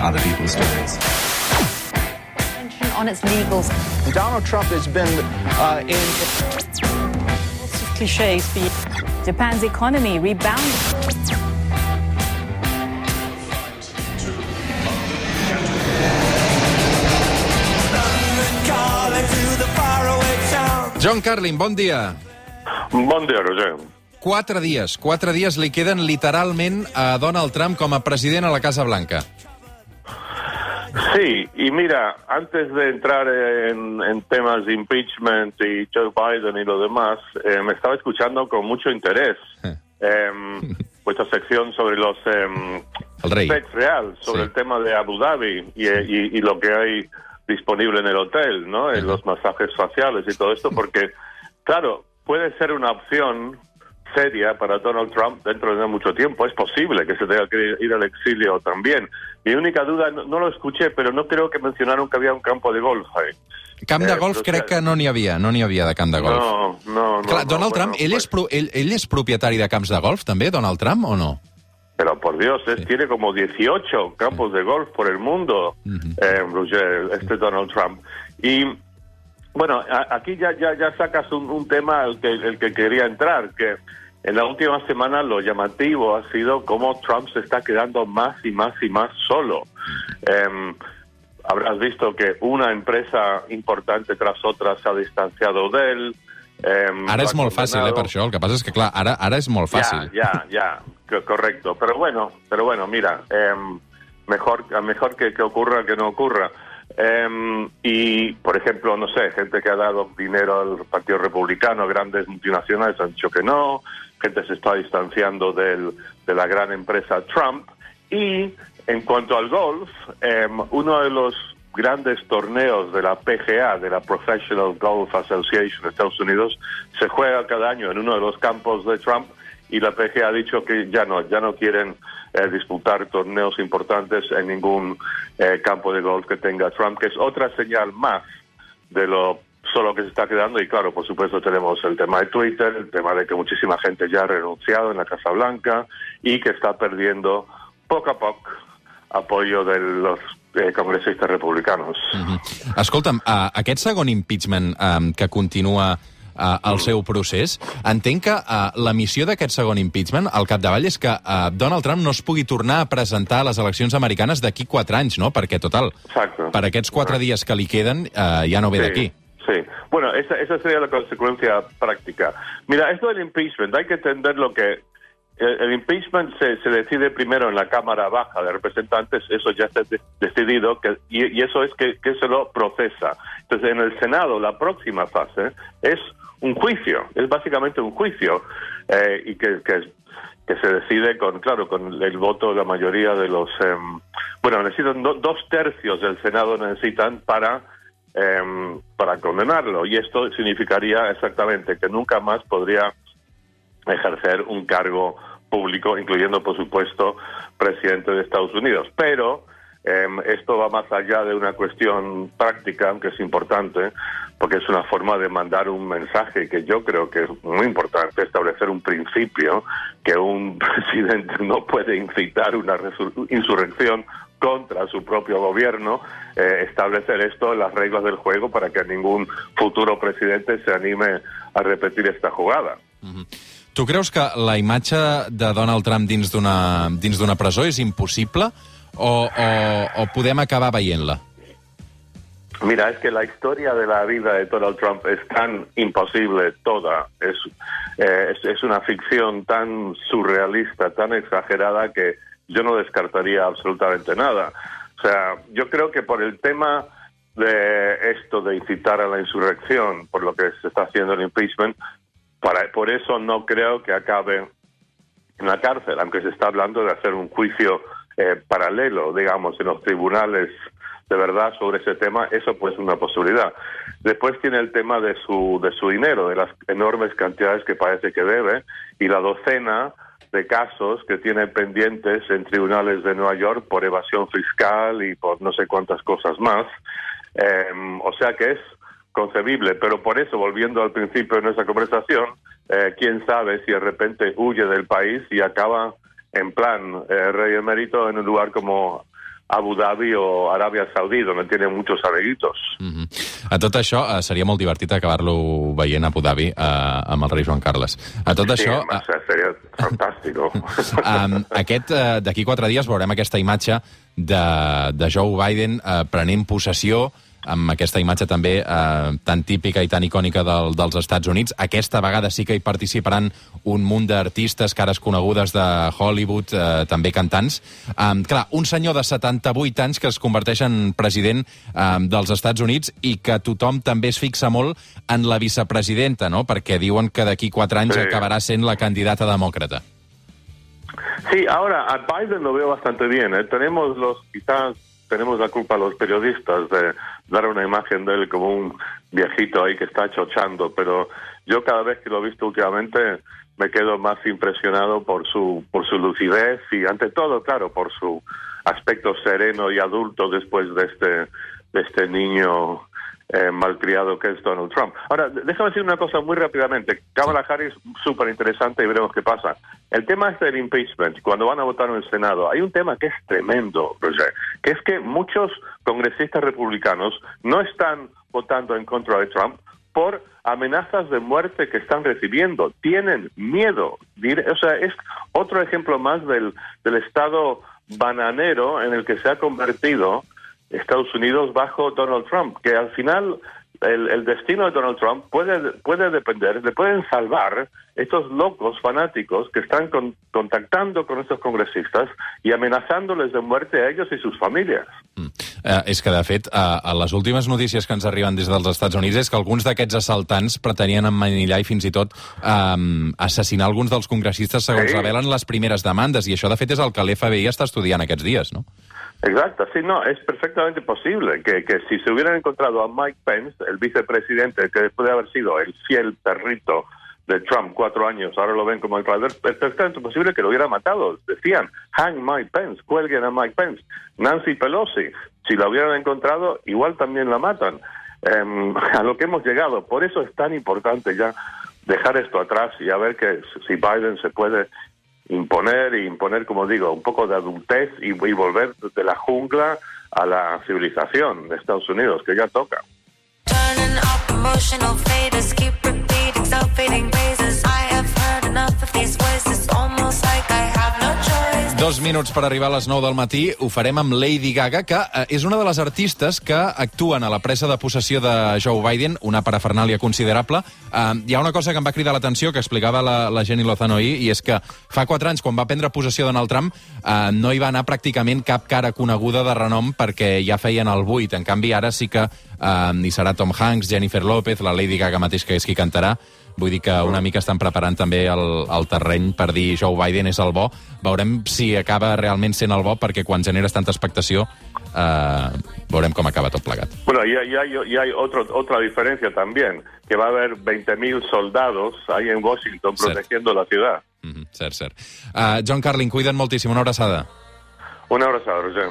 other people's stories. on its legals. Donald Trump has been uh, in. Lots of cliches for you. Japan's economy rebounded. John Carlin, bon dia. Bon dia, Roger. Quatre dies, quatre dies li queden literalment a Donald Trump com a president a la Casa Blanca. Sí, y mira, antes de entrar en, en temas de impeachment y Joe Biden y lo demás, eh, me estaba escuchando con mucho interés eh, vuestra sección sobre los eh, El rey. sex real, sobre Sí. el tema de Abu Dhabi y, y- y lo que hay disponible en el hotel, ¿no? En los masajes faciales y todo esto, porque, claro, puede ser una opción seria para Donald Trump dentro de no mucho tiempo. Es posible que se tenga que ir al exilio también. Mi única duda, no, no lo escuché, pero no creo que mencionaron que había un campo de golf ahí. Camp de Eh, golf però, crec clar, que no n'hi havia, no n'hi havia de camp de golf. No, no, no. Clar, no, Donald bueno, Trump, ell, pues- és pro, ell, ell és propietari de camps de golf, també, Donald Trump, o no? Pero por Dios, es- tiene como 18 campos de golf por el mundo, eh, Roger, este Donald Trump. Y bueno, a- aquí ya, ya, ya sacas un, un tema al que, el que quería entrar, que en la última semana lo llamativo ha sido cómo Trump se está quedando más y más y más solo. Em, habrás visto que una empresa importante tras otra se ha distanciado de él. em, Ara és molt fàcil, eh, per això. El que passa és que, clar, ara, ara és molt fàcil. Ya, ya, ya, co- correcto. Pero bueno, pero bueno, mira, em, mejor, mejor que, que ocurra que no ocurra. Em, y, por ejemplo, no sé, gente que ha dado dinero al Partido Republicano, grandes multinacionales han dicho que no, gente se está distanciando del, de la gran empresa Trump. Y en cuanto al golf, em, uno de los grandes torneos de la PGA, de la Professional Golf Association de Estados Unidos, se juega cada año en uno de los campos de Trump y la PGA ha dicho que ya no, ya no quieren eh, disputar torneos importantes en ningún eh, campo de golf que tenga Trump, que es otra señal más de lo solo que se está quedando y claro, por supuesto tenemos el tema de Twitter, el tema de que muchísima gente ya ha renunciado en la Casa Blanca y que está perdiendo poco a poco apoyo de los eh, congresistas republicanos. Escolta'm, uh, aquest segon impeachment um, que continua uh, el seu procés, entenc que uh, la missió d'aquest segon impeachment, al capdavall, és que uh, Donald Trump no es pugui tornar a presentar a les eleccions americanes d'aquí quatre anys, no? Perquè, total, Exacto. per aquests quatre dies que li queden, uh, ja no ve d'aquí. Sí. Bueno, esa, esa sería la consecuencia práctica. Mira, esto del impeachment, hay que entender lo que... El, impeachment se, se decide primero en la Cámara Baja de Representantes, eso ya está de- decidido, que, y, eso es que, que se lo procesa. Entonces, en el Senado, la próxima fase es un juicio, es básicamente un juicio, eh, y que, que, se decide con, claro, con el voto de la mayoría de los... em, bueno, necesitan do- dos tercios del Senado necesitan para em, para condenarlo. Y esto significaría exactamente que nunca más podría ejercer un cargo público, incluyendo, por supuesto, presidente de Estados Unidos. Pero em, esto va más allá de una cuestión práctica, aunque es importante, porque es una forma de mandar un mensaje que yo creo que es muy importante, establecer un principio que un presidente no puede incitar una insurrección contra su propio gobierno, eh, establecer esto en las reglas del juego para que ningún futuro presidente se anime a repetir esta jugada. Tu creus que la imatge de Donald Trump dins d'una presó és impossible o, o, o acabar veient-la? Mira, es que la historia de la vida de Donald Trump es tan imposible toda, es, eh, es, es una ficción tan surrealista, tan exagerada que yo no descartaría absolutamente nada. O sea, yo creo que por el tema de esto de incitar a la insurrección, por lo que se está haciendo el impeachment, para, por eso no creo que acabe en la cárcel, aunque se está hablando de hacer un juicio eh, paralelo, digamos, en los tribunales de verdad sobre ese tema, eso pues es una posibilidad. Después tiene el tema de su, de su dinero, de las enormes cantidades que parece que debe, y la docena de casos que tiene pendientes en tribunales de Nueva York por evasión fiscal y por no sé cuántas cosas más. Eh, o sea que es concebible, pero por eso, volviendo al principio de nuestra conversación, eh, quién sabe si de repente huye del país y acaba en plan eh, rey emérito en un lugar como Abu Dhabi o Arabia Saudí, donde tiene muchos amiguitos. Mm -hmm. A tot això, uh, seria molt divertit acabar-lo veient a Abu Dhabi uh, amb el rei Joan Carles. A tot sí, això... Uh, seria fantàstico. um, aquest, uh, d'aquí quatre dies veurem aquesta imatge de, de Joe Biden uh, prenent possessió amb aquesta imatge també eh, tan típica i tan icònica del, dels Estats Units. Aquesta vegada sí que hi participaran un munt d'artistes, cares conegudes de Hollywood, eh, també cantants. Eh, clar, un senyor de 78 anys que es converteix en president eh, dels Estats Units i que tothom també es fixa molt en la vicepresidenta, no? perquè diuen que d'aquí 4 anys Sí. acabarà sent la candidata demòcrata. Sí, ahora a Biden lo veo bastante bien. ¿eh? Tenemos los, quizás tenemos la culpa los periodistas de dar una imagen de él como un viejito ahí que está chochando, pero yo cada vez que lo he visto últimamente me quedo más impresionado por su por su lucidez y ante todo, claro, por su aspecto sereno y adulto después de este de este niño eh, malcriado que es Donald Trump. Ahora, déjame decir una cosa muy rápidamente. Kamala Harris, súper interesante y veremos qué pasa. El tema es del impeachment, cuando van a votar en el Senado, hay un tema que es tremendo, Roger, que es que muchos congresistas republicanos no están votando en contra de Trump por amenazas de muerte que están recibiendo. Tienen miedo. O sea, es otro ejemplo más del, del estado bananero en el que se ha convertido Estados Unidos bajo Donald Trump, que al final el, el destino de Donald Trump puede, puede depender, le pueden salvar estos locos fanáticos que están con- contactando con estos congresistas y amenazándoles de muerte a ellos y sus familias. Eh, és que, de fet, eh, a les últimes notícies que ens arriben des dels Estats Units és que alguns d'aquests assaltants pretenien emmanillar i fins i tot eh, assassinar alguns dels congressistes segons Sí. revelen les primeres demandes. I això, de fet, és el que l'FBI està estudiant aquests dies, no? Exacto, sí, no, es perfectamente posible que, que si se hubieran encontrado a Mike Pence, el vicepresidente, que después de haber sido el fiel perrito de Trump cuatro años, ahora lo ven como el traidor, es perfectamente posible que lo hubiera matado. Decían, hang Mike Pence, cuelguen a Mike Pence. Nancy Pelosi, si la hubieran encontrado, igual también la matan. Em, a lo que hemos llegado. Por eso es tan importante ya dejar esto atrás y a ver que si Biden se puede imponer y imponer, como digo, un poco de adultez y, y volver de la jungla a la civilización de Estados Unidos, que ya toca. Dos minuts per arribar a les 9 del matí. Ho farem amb Lady Gaga, que eh, és una de les artistes que actuen a la presa de possessió de Joe Biden, una parafernàlia considerable. Eh, hi ha una cosa que em va cridar l'atenció, que explicava la, la Jenny Lozano ahir, i és que fa quatre anys, quan va prendre possessió Donald Trump, eh, no hi va anar pràcticament cap cara coneguda de renom perquè ja feien el buit. En canvi, ara sí que eh, hi serà Tom Hanks, Jennifer López, la Lady Gaga mateix, que és qui cantarà. Vull dir que una mica estan preparant també el, el terreny per dir Joe Biden és el bo. Veurem si acaba realment sent el bo, perquè quan generes tanta expectació eh, veurem com acaba tot plegat. Bueno, y, hay- y hay, otro, otra diferencia también, que va a haber 20.000 soldados ahí en Washington protegiendo la ciudad. Mm -hmm, cert, cert. Uh, John Carlin, cuida't moltíssim. Una abraçada. Un abrazo, Roger.